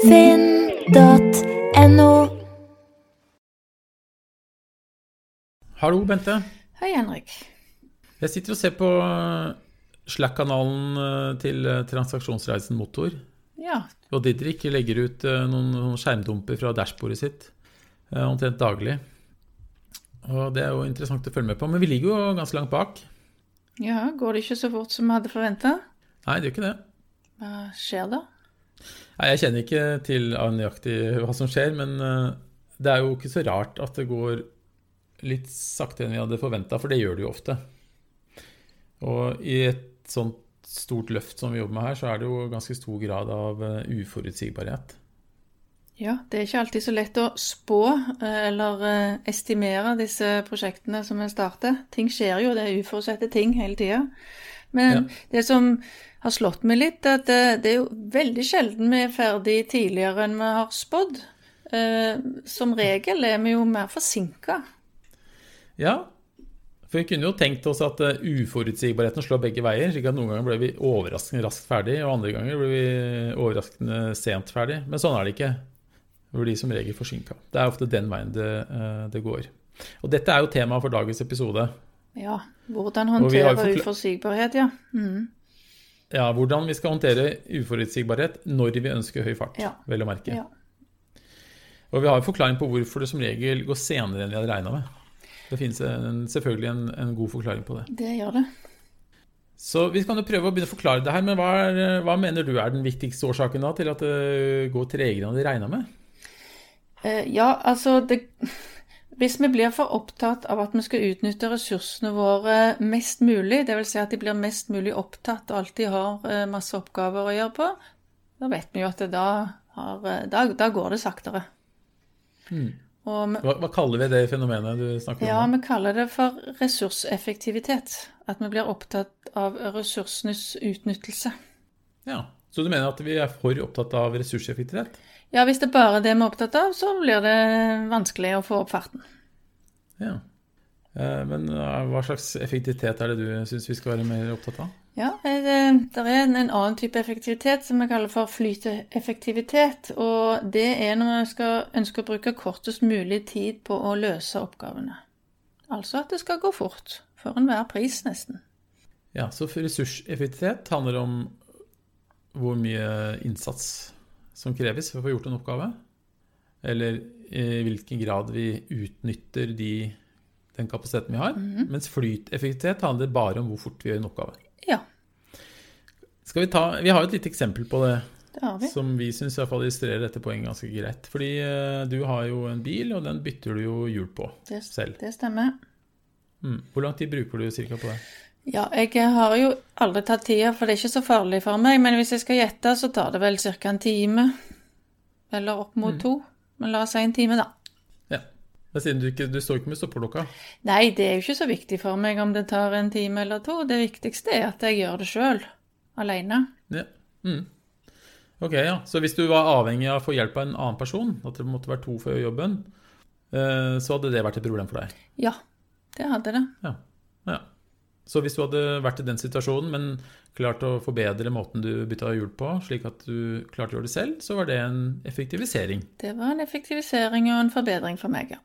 finn.no. Hallo, Bente. Hei, Henrik. Jeg sitter og ser på eh, Slack-kanalen eh, til eh, Transaksjonsreisen Motor. Ja, Og Didrik legger ut noen, noen skjermdumper fra dashbordet sitt omtrent daglig. Og det er jo interessant å følge med på, men vi ligger jo ganske langt bak. ja går det ikke så fort som vi hadde forventa? Nei, det gjør ikke det. Hva skjer da? Nei, Jeg kjenner ikke til nøyaktig hva som skjer, men eh, det er jo ikke så rart at det går litt saktere enn vi hadde forventa, for det gjør det jo ofte. Og i et sånt stort løft som vi jobber med her, så er det jo ganske stor grad av eh, uforutsigbarhet. Ja, det er ikke alltid så lett å spå eh, eller estimere disse prosjektene som vi starter. Ting skjer jo, det er uforutsette ting hele tida. Men det som har slått meg litt, at det, det er jo veldig sjelden vi er ferdig tidligere enn vi har spådd. Eh, Som regel er vi jo mer forsinka. Ja, for vi kunne jo tenkt oss at eh, uforutsigbarheten slår begge veier, slik at noen ganger ble vi overraskende raskt ferdig, og andre ganger ble vi overraskende sent ferdig. Men sånn er det ikke. Vi blir som regel forsinka. Det er ofte den veien det, eh, det går. Og dette er jo temaet for dagens episode. Ja, hvordan håndtere uforutsigbarhet, ja. Mm. Ja, Hvordan vi skal håndtere uforutsigbarhet når vi ønsker høy fart, Ja. vel å merke. ja. Og vi har en forklaring på hvorfor det som regel går senere enn vi hadde regna med. Det finnes en, selvfølgelig en, en god forklaring på det. Det gjør det. Så vi kan jo prøve å begynne å forklare det her, men hva, er, hva mener du er den viktigste årsaken da til at det går tregere enn de regna med? Eh, Ja, altså det, Hvis vi blir for opptatt av at vi skal utnytte ressursene våre mest mulig, dvs. Si at de blir mest mulig opptatt og alltid har eh, masse oppgaver å gjøre på, da vet vi jo at det da, har, eh, da, da går det saktere. Og vi, Hva, hva kaller vi det fenomenet du snakker ja, om? Ja, vi kaller det for ressurseffektivitet. At vi blir opptatt av ressursenes utnyttelse. Ja. Så du mener at vi er for opptatt av ressurseffektivitet? Ja, hvis det er bare det vi er opptatt av, så blir det vanskelig å få opp farten. Ja. Eh, Men eh, hva slags effektivitet er det du syns vi skal være mer opptatt av? Ja, eh, det det er en en annen type effektivitet som vi kaller for flyteeffektivitet. Og det er når vi skal ønske å bruke kortest mulig tid på å løse oppgavene. Altså at det skal gå fort. For enhver pris, nesten. Ja, Så ressurseffektivitet handler om hvor mye innsats som kreves for å få gjort en oppgave. Eller i hvilken grad vi utnytter de, den kapasiteten vi har. Mens flyteffektivitet handler bare om hvor fort vi gjør en oppgave. Ja, Skal Vi ta, vi har et lite eksempel på det det har vi. som vi syns illustrerer dette poenget ganske greit. Fordi eh, du har jo en bil, og den bytter du jo hjul på Det, selv. det stemmer. Mm. Hvor lang tid bruker du cirka på det? Ja, jeg har jo aldri tatt tida, for det er ikke så farlig for meg. Men hvis jeg skal gjette, så tar det vel ca. en time. Eller opp mot to. Men la oss si en time, da. Ja. Men siden du ikke du står ikke med stoppeklokka. Nei, det er jo ikke så viktig for meg om det tar en time eller to. Det viktigste er at jeg gjør det sjøl. Aleine. Ja. Mm. Ok, ja. Så hvis du var avhengig av å få hjelp av en annen person, at det måtte være to for jobben, eh, så hadde det vært et problem for deg? Ja, det hadde det. Ja. ja. Så hvis du hadde vært i den situasjonen, men klart å forbedre måten du bytta hjul på, slik at du klarte å gjøre det selv, så var det en effektivisering. Det var en effektivisering og en forbedring for meg, ja.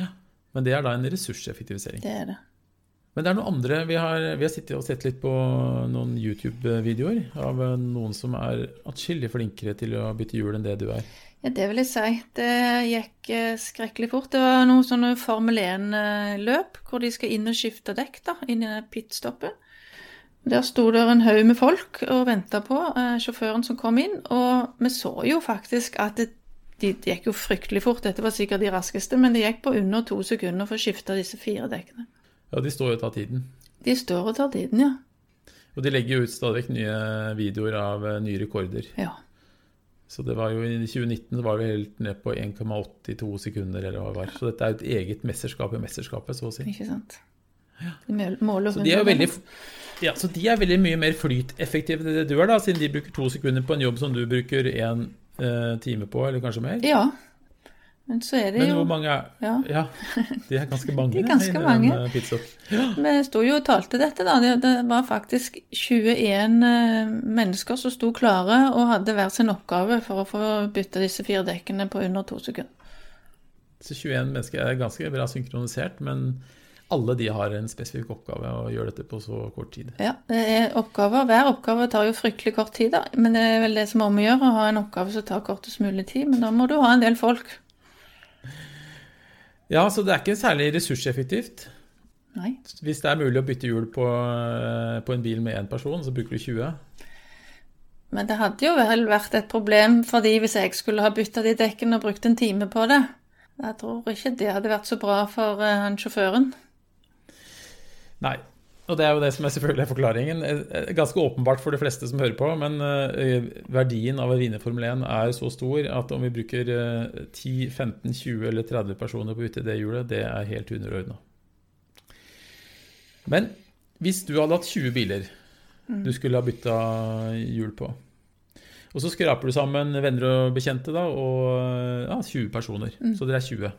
ja. Men det er da en ressurseffektivisering. Det er det. Men det er noen andre Vi har, vi har sittet og sett litt på noen YouTube-videoer av noen som er atskillig flinkere til å bytte hjul enn det du er. Ja, det vil jeg si. Det gikk eh, skrekkelig fort. Det var noen sånne Formel 1-løp hvor de skal inn og skifte dekk da, inn i pitstoppen. Der sto det en haug med folk og venta på eh, sjåføren som kom inn, og vi så jo faktisk at det, de, det gikk jo fryktelig fort. Dette var sikkert de raskeste, men det gikk på under to sekunder for å skifte disse fire dekkene. Ja, de står jo og tar tiden. De står og tar tiden, ja. Og de legger jo ut stadig vekk nye videoer av eh, nye rekorder. Ja. Så det var jo i 2019 var vi helt ned på 1,82 sekunder, eller hva det var. Så dette er jo et eget mesterskap i mesterskapet, så å si. Ikke sant. Måler Så de veldig, ja, så de er veldig mye mer flyteffektive enn det du er, da, siden de bruker to sekunder på en jobb som du bruker én eh, time på, eller kanskje mer. Ja. Men så er det Men jo hvor mange er Ja. Ja, de er ganske mange. De er ganske mange. eh, Pitstop. Vi sto jo og talte dette, da. Det, var faktisk 21 eh, mennesker som sto klare og hadde hver sin oppgave for å få bytta disse fire dekkene på under to sekunder. Så 21 mennesker er ganske bra synkronisert, men alle de har en spesifikk oppgave og gjør dette på så kort tid. Ja, det er oppgaver. Hver oppgave tar jo fryktelig kort tid, da. Men det er vel det som er om å gjøre, å ha en oppgave som tar kortest mulig tid. Men da må du ha en del folk. Ja, så det er ikke særlig ressurseffektivt. Nei. Hvis det er mulig å bytte hjul på, på en bil med én person, så bruker du 20. Men det hadde jo vel vært et problem fordi hvis jeg skulle ha bytta de dekkene og brukt en time på det. Jeg tror ikke det hadde vært så bra for eh, han sjåføren. Nei. Og det er jo det som er selvfølgelig er forklaringen. Eh, Ganske åpenbart for de fleste som hører på, men eh, verdien av å vinne Formel 1 er så stor at om vi bruker eh, 10, 15, 20 eller 30 personer på å bytte det hjulet, det er helt underordna. Men hvis du hadde hatt 20 biler du skulle ha bytta hjul på, og så skraper du sammen venner og bekjente da, og ja, 20 personer, så dere er 20.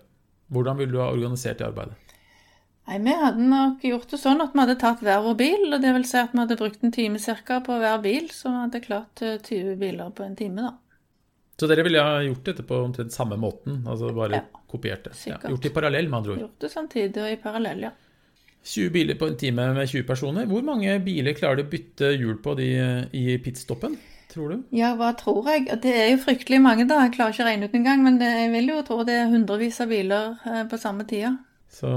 Hvordan ville du ha organisert det arbeidet? Nei, Vi hadde nok gjort det sånn at vi hadde tatt hver vår bil. og det vil si at Vi hadde brukt en time cirka på hver bil, så vi hadde klart eh, 20 biler på en time. da. Så dere ville ha gjort dette på omtrent samme måten? altså bare Ja, kopiert det? Ja, gjort det i parallell, med andre ord. Gjort det samtidig og i parallell, ja. 20 biler på en time med 20 personer. Hvor mange biler klarer du å bytte hjul på de i pitstoppen, tror du? Ja, hva tror jeg? Det er jo fryktelig mange, da. Jeg klarer ikke å regne ut engang, men det, jeg vil jo tro det er hundrevis av biler eh, på samme tida. Så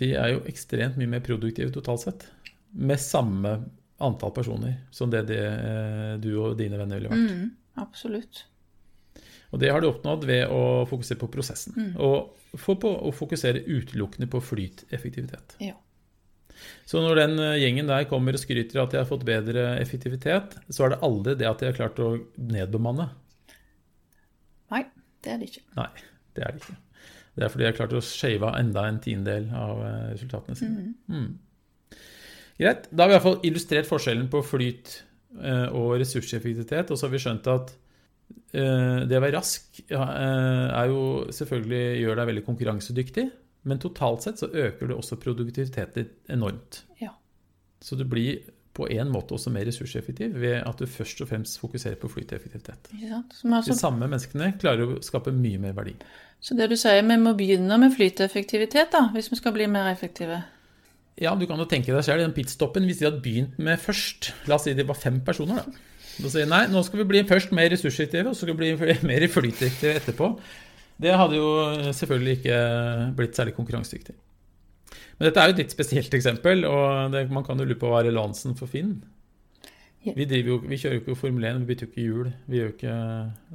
de er jo ekstremt mye mer produktive totalt sett. Med samme antall personer som det, det eh, du og dine venner ville vært. Mm, absolutt. Og det har du oppnådd ved å fokusere på prosessen. Og få på å fokusere utelukkende på flyteffektivitet. Ja. Så når den eh, gjengen der kommer og skryter av at de har fått bedre effektivitet, så er det aldri det at de har klart å nedbemanne. Nei, det er det ikke. Nei, det er det ikke. Det er fordi jeg klarte klart å shave av enda en tiendedel av eh, resultatene sine. Mm. Greit. Da har vi iallfall illustrert forskjellen på flyt eh, og ressurseffektivitet, og så har vi skjønt at eh, det å være rask er jo selvfølgelig gjør deg veldig konkurransedyktig, men totalt sett så øker det også produktiviteten enormt. Ja. Så du blir på en måte også mer ressurseffektiv ved at du først og fremst fokuserer på flyteffektivitet. Ja. Så, De samme menneskene klarer å skape mye mer verdi. Så det du sier, vi må begynne med flyteeffektivitet, da, hvis vi skal bli mer effektive. Ja, du kan jo tenke deg selv, den pitstoppen, hvis de hadde begynt med først La oss si det var fem personer, da. Da sier nei, nå skal vi bli først mer ressurseffektive, og så skal vi bli mer flyteffektive etterpå. Det hadde jo selvfølgelig ikke blitt særlig konkurransedyktig. Men dette er jo et litt spesielt eksempel, og det, man kan jo lure på hva er relevansen for Finn. Ja. Vi, jo, vi kjører jo ikke Formel 1, vi bytter jo ikke hjul. Vi gjør jo ikke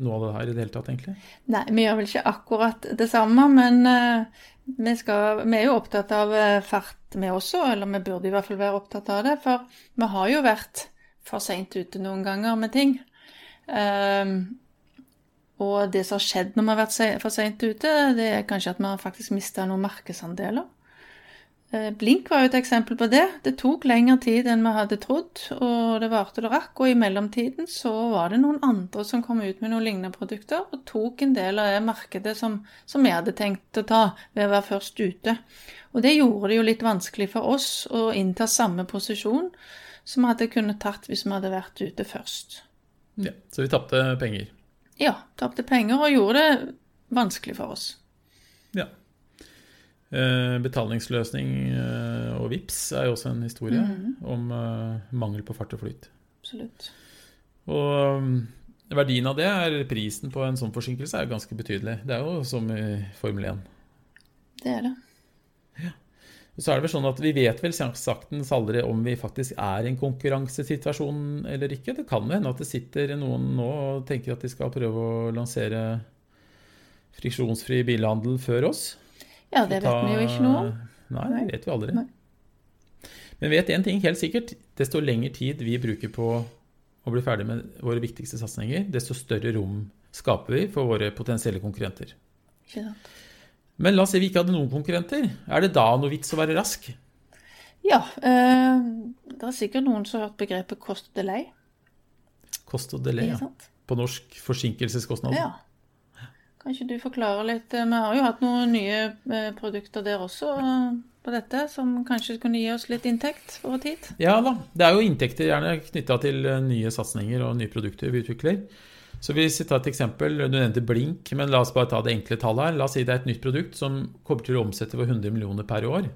noe av det her i det hele tatt, egentlig. Nei, vi gjør vel ikke akkurat det samme, men uh, vi, skal, vi er jo opptatt av eh, fart, vi også. Eller vi burde i hvert fall være opptatt av det, for vi har jo vært for seint ute noen ganger med ting. Ehm, og det som har skjedd når vi har vært for seint ute, det er kanskje at vi har faktisk mista noen markedsandeler. Eh, Blink var jo et eksempel på det. Det tok lengre tid enn vi hadde trodd, og det varte det rakk. Og i mellomtiden så var det noen andre som kom ut med noen lignende produkter, og tok en del av det markedet som, som vi hadde tenkt å ta ved å være først ute. Og det gjorde det jo litt vanskelig for oss å innta samme posisjon som vi hadde kunnet tatt hvis vi hadde vært ute først. Ja, så vi tapte penger. Ja, tapte penger og gjorde det vanskelig for oss. Ja. Eh, betalingsløsning eh, og VIPS er jo også en historie om eh, mangel på fart og flyt. Absolutt. Og mm, verdien av det er prisen på en sånn forsinkelse er ganske betydelig. Det er jo som i Formel 1. Det er det. Ja. så er det vel sånn at Vi vet vel saktens aldri om vi faktisk er i en konkurransesituasjon eller ikke. Det kan hende at det sitter noen nå og tenker at de skal prøve å lansere friksjonsfri bilhandel før oss. Ja, det vet vi jo ikke noe om. Nei, det vet vi aldri. Nei. Men vet én ting helt sikkert. Desto lengre tid vi bruker på å bli ferdig med våre viktigste satsinger, desto større rom skaper vi for våre potensielle konkurrenter. Men la oss si vi ikke hadde noen konkurrenter. Er det da noe vits å være rask? Ja, eh, det er sikkert noen som har hørt begrepet cost delay. Cost og delay, ja. På norsk forsinkelseskostnad. Ja. Kan ikke du forklare litt? Vi har jo hatt noen nye produkter der også på dette, som kanskje kunne gi oss litt inntekt over tid? Ja da. Det er jo inntekter gjerne knytta til nye satsinger og nye produkter vi utvikler. Så hvis vi tar et eksempel, Du nevnte blink, men la oss bare ta det enkle tallet her. La oss si det er et nytt produkt som kommer til å omsette for 100 millioner per år.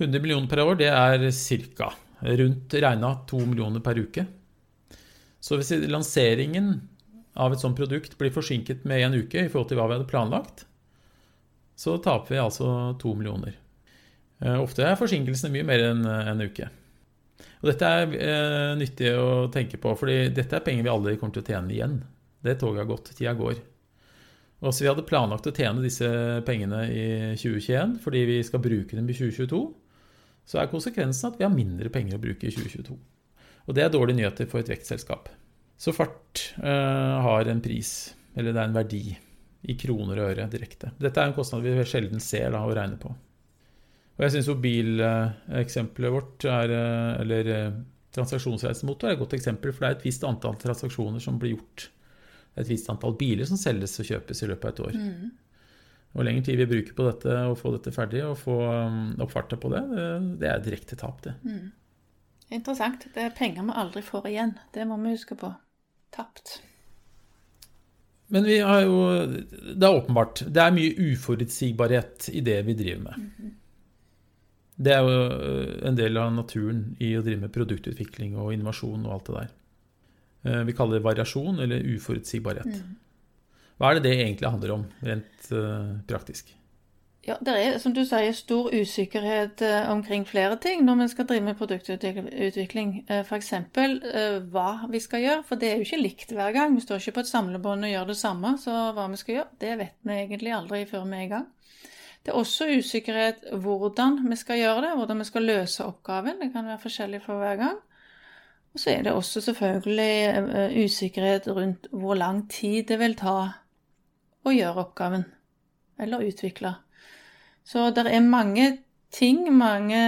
100 millioner per år, det er ca. rundt regna 2 millioner per uke. Så hvis lanseringen av et sånt produkt blir forsinket med en uke i forhold til hva vi hadde planlagt, så taper vi altså to millioner. Eh, ofte er forsinkelsene mye mer enn en uke. Og dette er eh, nyttig å tenke på, fordi dette er penger vi aldri kommer til å tjene igjen. Det toget har gått, tida går. Og så vi hadde planlagt å tjene disse pengene i 2021 fordi vi skal bruke dem i 2022, så er konsekvensen at vi har mindre penger å bruke i 2022. Og det er dårlige nyheter for et vektselskap. Så fart uh, har en pris, eller det er en verdi, i kroner og øre direkte. Dette er en kostnad vi sjelden ser da, å regne på. Og jeg syns bileksempelet vårt er, uh, eller uh, transaksjonsreisemotor er et godt eksempel, for det er et visst antall transaksjoner som blir gjort et visst antall biler som selges og kjøpes i løpet av et år. Mm. Og lengre tid vi bruker på dette og få dette ferdig og få um, opp farta på det, det er direkte tap, det. Mm. Interessant. Det er penger vi aldri får igjen. Det må vi huske på. Tapt. Men vi har jo Det er åpenbart. Det er mye uforutsigbarhet i det vi driver med. Mm -hmm. Det er jo uh, en del av naturen i å drive med produktutvikling og innovasjon og alt det der. Eh, vi kaller det variasjon eller uforutsigbarhet. Mm. Hva er det det egentlig handler om, rent uh, praktisk? Ja, Det er som du sier, stor usikkerhet uh, omkring flere ting når vi skal drive med produktutvikling. Uh, F.eks. Uh, hva vi skal gjøre, for det er jo ikke likt hver gang. Vi står ikke på et samlebånd og gjør det samme, så hva vi skal gjøre, det vet vi egentlig aldri før vi er i gang. Det er også usikkerhet hvordan vi skal gjøre det, hvordan vi skal løse oppgaven. Det kan være forskjellig for hver gang. Og så er det også selvfølgelig eh, usikkerhet rundt hvor lang tid det vil ta å gjøre oppgaven, eller utvikle. Så det er mange ting, mange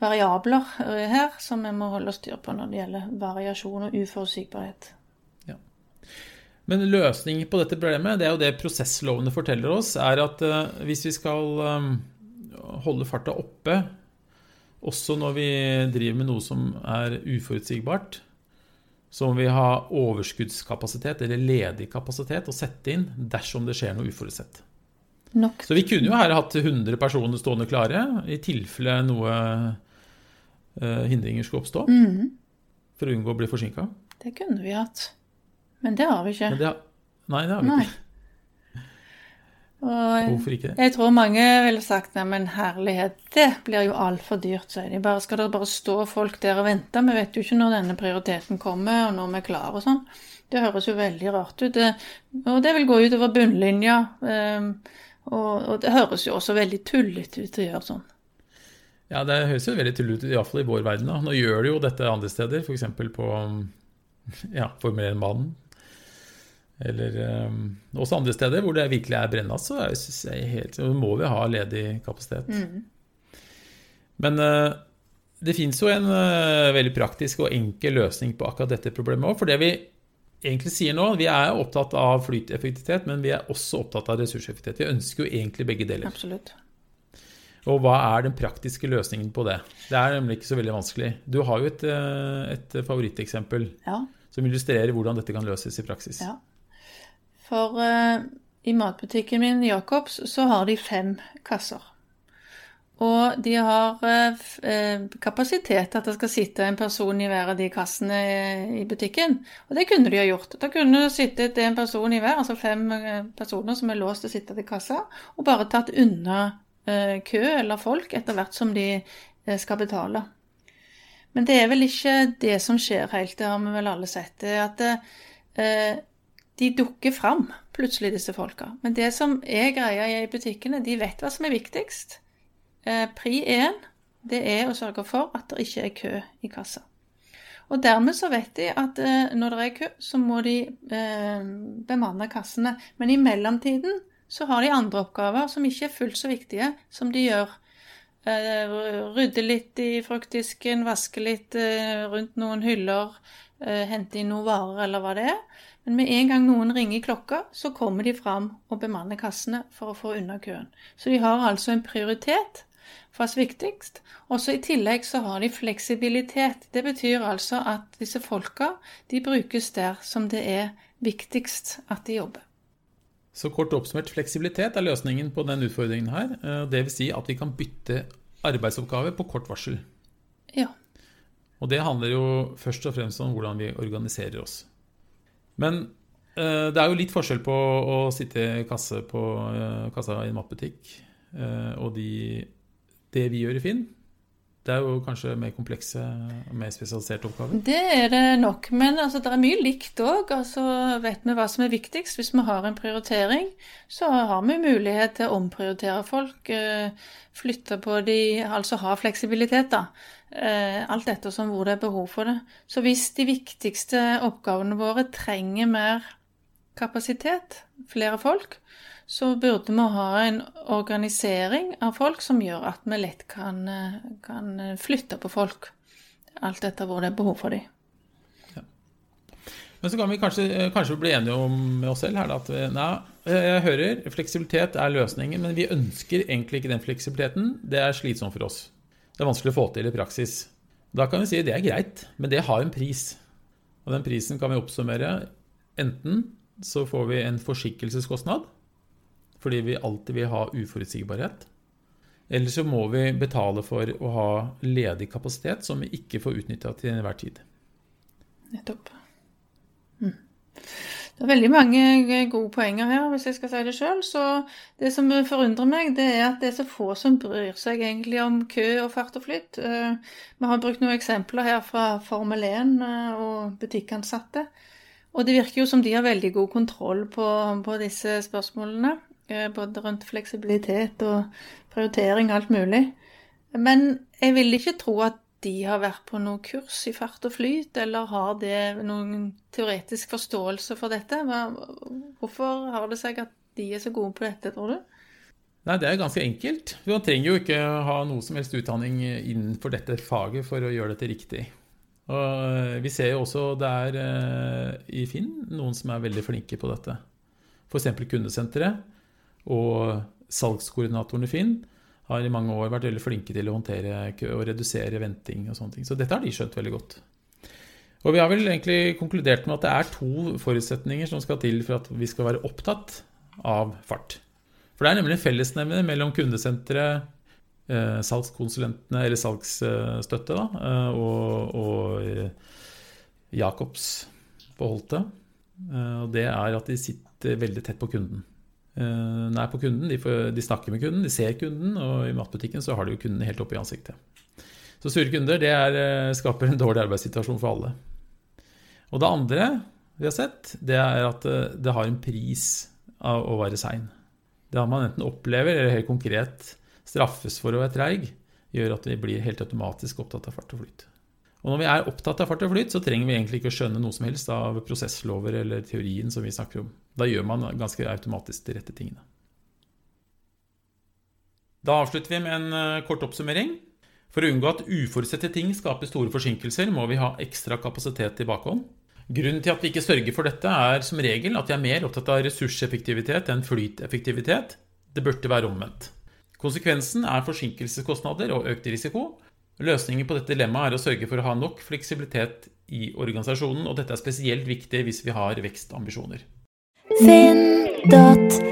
variabler eh, her, som vi må holde styr på når det gjelder variasjon og uforutsigbarhet. Ja. Men løsningen på dette problemet, det er jo det prosesslovene forteller oss, er at uh, hvis vi skal um, holde farta oppe også når vi driver med noe som er uforutsigbart, så må vi ha overskuddskapasitet eller ledig kapasitet å sette inn dersom det skjer noe uforutsett. Nok. Så vi kunne jo her hatt 100 personer stående klare i tilfelle noe uh, hindringer skulle oppstå. Mm. For å unngå å bli forsinka. Det kunne vi hatt. Men det har vi ikke. Det har, nei, det har vi nei. ikke. Og Hvorfor ikke? Jeg tror mange ville sagt nei, men herlighet, det blir jo altfor dyrt, sier de. Bare, skal det bare stå folk der og vente? Vi vet jo ikke når denne prioriteten kommer, og når vi er klare og sånn. Det høres jo veldig rart ut. Og det vil gå utover bunnlinja. Um, og, og, det høres jo også veldig tullete ut å gjøre sånn. Ja, det høres jo veldig tullete ut, iallfall i vår verden. Da. Nå gjør de jo dette andre steder, f.eks. på ja, Formel 1-banen eller um, også andre steder hvor det virkelig er brennende, så, så må vi ha ledig kapasitet. Mm. Men uh, det fins jo en uh, veldig praktisk og enkel løsning på akkurat dette problemet òg. For det vi egentlig sier nå, vi er opptatt av flyteffektivitet, men vi er også opptatt av ressurseffektivitet. Vi ønsker jo egentlig begge deler. Absolutt. Og hva er den praktiske løsningen på det? Det er nemlig ikke så veldig vanskelig. Du har jo et, et favoritteksempel ja. som illustrerer hvordan dette kan løses i praksis. Ja. For uh, i matbutikken min, Jacobs, så har de fem kasser. Og de har uh, kapasitet til at det skal sitte en person i hver av de kassene i butikken. Og det kunne de ha gjort. Da kunne det sittet en person i hver, altså fem personer som er låst til å sitte i kassa, og bare tatt unna kø eller folk etter hvert som de skal betale. Men det er vel ikke det som skjer helt, det har vi vel alle sett. det er at de dukker fram, plutselig, disse folka. Men det som er greia i butikkene, de vet hva som er viktigst. Eh, pri én, det er å sørge for at det ikke er kø i kassa. Og dermed så vet de at eh, når det er kø, så må de eh, bemanne kassene. Men i mellomtiden så har de andre oppgaver som ikke er fullt så viktige som de gjør. Rydde litt i fruktdisken, vaske litt rundt noen hyller, hente inn noen varer eller hva det er. Men med en gang noen ringer klokka, så kommer de fram og bemanner kassene for å få unna køen. Så de har altså en prioritet for oss viktigst. Også i tillegg så har de fleksibilitet. Det betyr altså at disse folka de brukes der som det er viktigst at de jobber. Så kort oppsummert, fleksibilitet er løsningen på den utfordringen her. Dvs. Si at vi kan bytte arbeidsoppgave på kort varsel. Ja. Og det handler jo først og fremst om hvordan vi organiserer oss. Men eh, det er jo litt forskjell på å sitte i kasse på eh, kassa i en matbutikk eh, og de, det vi gjør i Finn. Det er jo kanskje mer komplekse og mer spesialiserte oppgaver? Det er det nok, men altså, det er mye likt òg. Altså, vet vi hva som er viktigst. Hvis vi har en prioritering, så har vi mulighet til å omprioritere folk. Flytte på de, altså ha fleksibilitet, da. Alt ettersom hvor det er behov for det. Så hvis de viktigste oppgavene våre trenger mer kapasitet, flere folk, så burde vi ha en organisering av folk som gjør at vi lett kan, kan flytte på folk. Alt etter hvor det er behov for dem. Ja. Men så kan vi kanskje, kanskje bli enige om med oss selv her at nei, jeg hører fleksibilitet er løsningen, men vi ønsker egentlig ikke den fleksibiliteten. Det er slitsomt for oss. Det er vanskelig å få til i praksis. Da kan vi si det er greit, men det har en pris. Og den prisen kan vi oppsummere. Enten så får vi en forsinkelseskostnad fordi vi alltid vil ha uforutsigbarhet. Eller så må vi betale for å ha ledig kapasitet som vi ikke får utnytta til enhver tid. Nettopp. Mm. Det er veldig mange gode poenger her, hvis jeg skal si det sjøl. Så det som forundrer meg, det er at det er så få som bryr seg egentlig om kø og fart og flytt. Eh, vi har brukt noen eksempler her fra Formel 1 eh, og butikkansatte. Og det virker jo som de har veldig god kontroll på, på disse spørsmålene. Eh, både rundt fleksibilitet og prioritering, alt mulig. Men jeg vil ikke tro at de har vært på noe kurs i fart og flyt, eller har det noen teoretisk forståelse for dette? Hvorfor har det seg at de er så gode på dette, tror du? Nei, Det er ganske enkelt. Man trenger jo ikke ha noe som helst utdanning innenfor dette faget for å gjøre dette riktig. Og eh, Vi ser jo også det er eh, i Finn noen som er veldig flinke på dette. F.eks. kundesenteret og salgskoordinatoren i Finn har i mange år vært veldig flinke til å håndtere og redusere venting og sånne ting. Så dette har de skjønt veldig godt. Og vi har vel egentlig konkludert med at det er to forutsetninger som skal til for at vi skal være opptatt av fart. For det er nemlig en fellesnevner mellom kundesenteret, eh, salgskonsulentene eller salgsstøtte da, eh, og, og eh, Jacobs på Holte. Og det er at de sitter veldig tett på kunden. Eh, nær på kunden. De, får, de, snakker med kunden, de ser kunden, og i matbutikken så har de jo kunden helt oppe i ansiktet. Så sure kunder det er, eh, skaper en dårlig arbeidssituasjon for alle. Og det andre vi har sett, det er at eh, det har en pris av å være sein. Det man enten opplever eller helt konkret straffes for å være treig, gjør at vi blir helt automatisk opptatt av fart og flyt. Og når vi er opptatt av fart og flyt, så trenger vi egentlig ikke å skjønne noe som helst av prosesslover eller teorien som vi snakker om. Da gjør man ganske automatisk de rette tingene. Da avslutter vi med en eh, kort oppsummering. For å unngå at uforutsette ting skaper store forsinkelser, må vi ha ekstra kapasitet i bakhånd. Grunnen til at vi ikke sørger for dette, er som regel at vi er mer opptatt av ressurseffektivitet enn flyteffektivitet. Det burde være omvendt. Konsekvensen er forsinkelseskostnader og økt risiko, Løsningen på dette dilemmaet er å sørge for å ha nok fleksibilitet i organisasjonen, og dette er spesielt viktig hvis vi har vekstambisjoner. Finn.no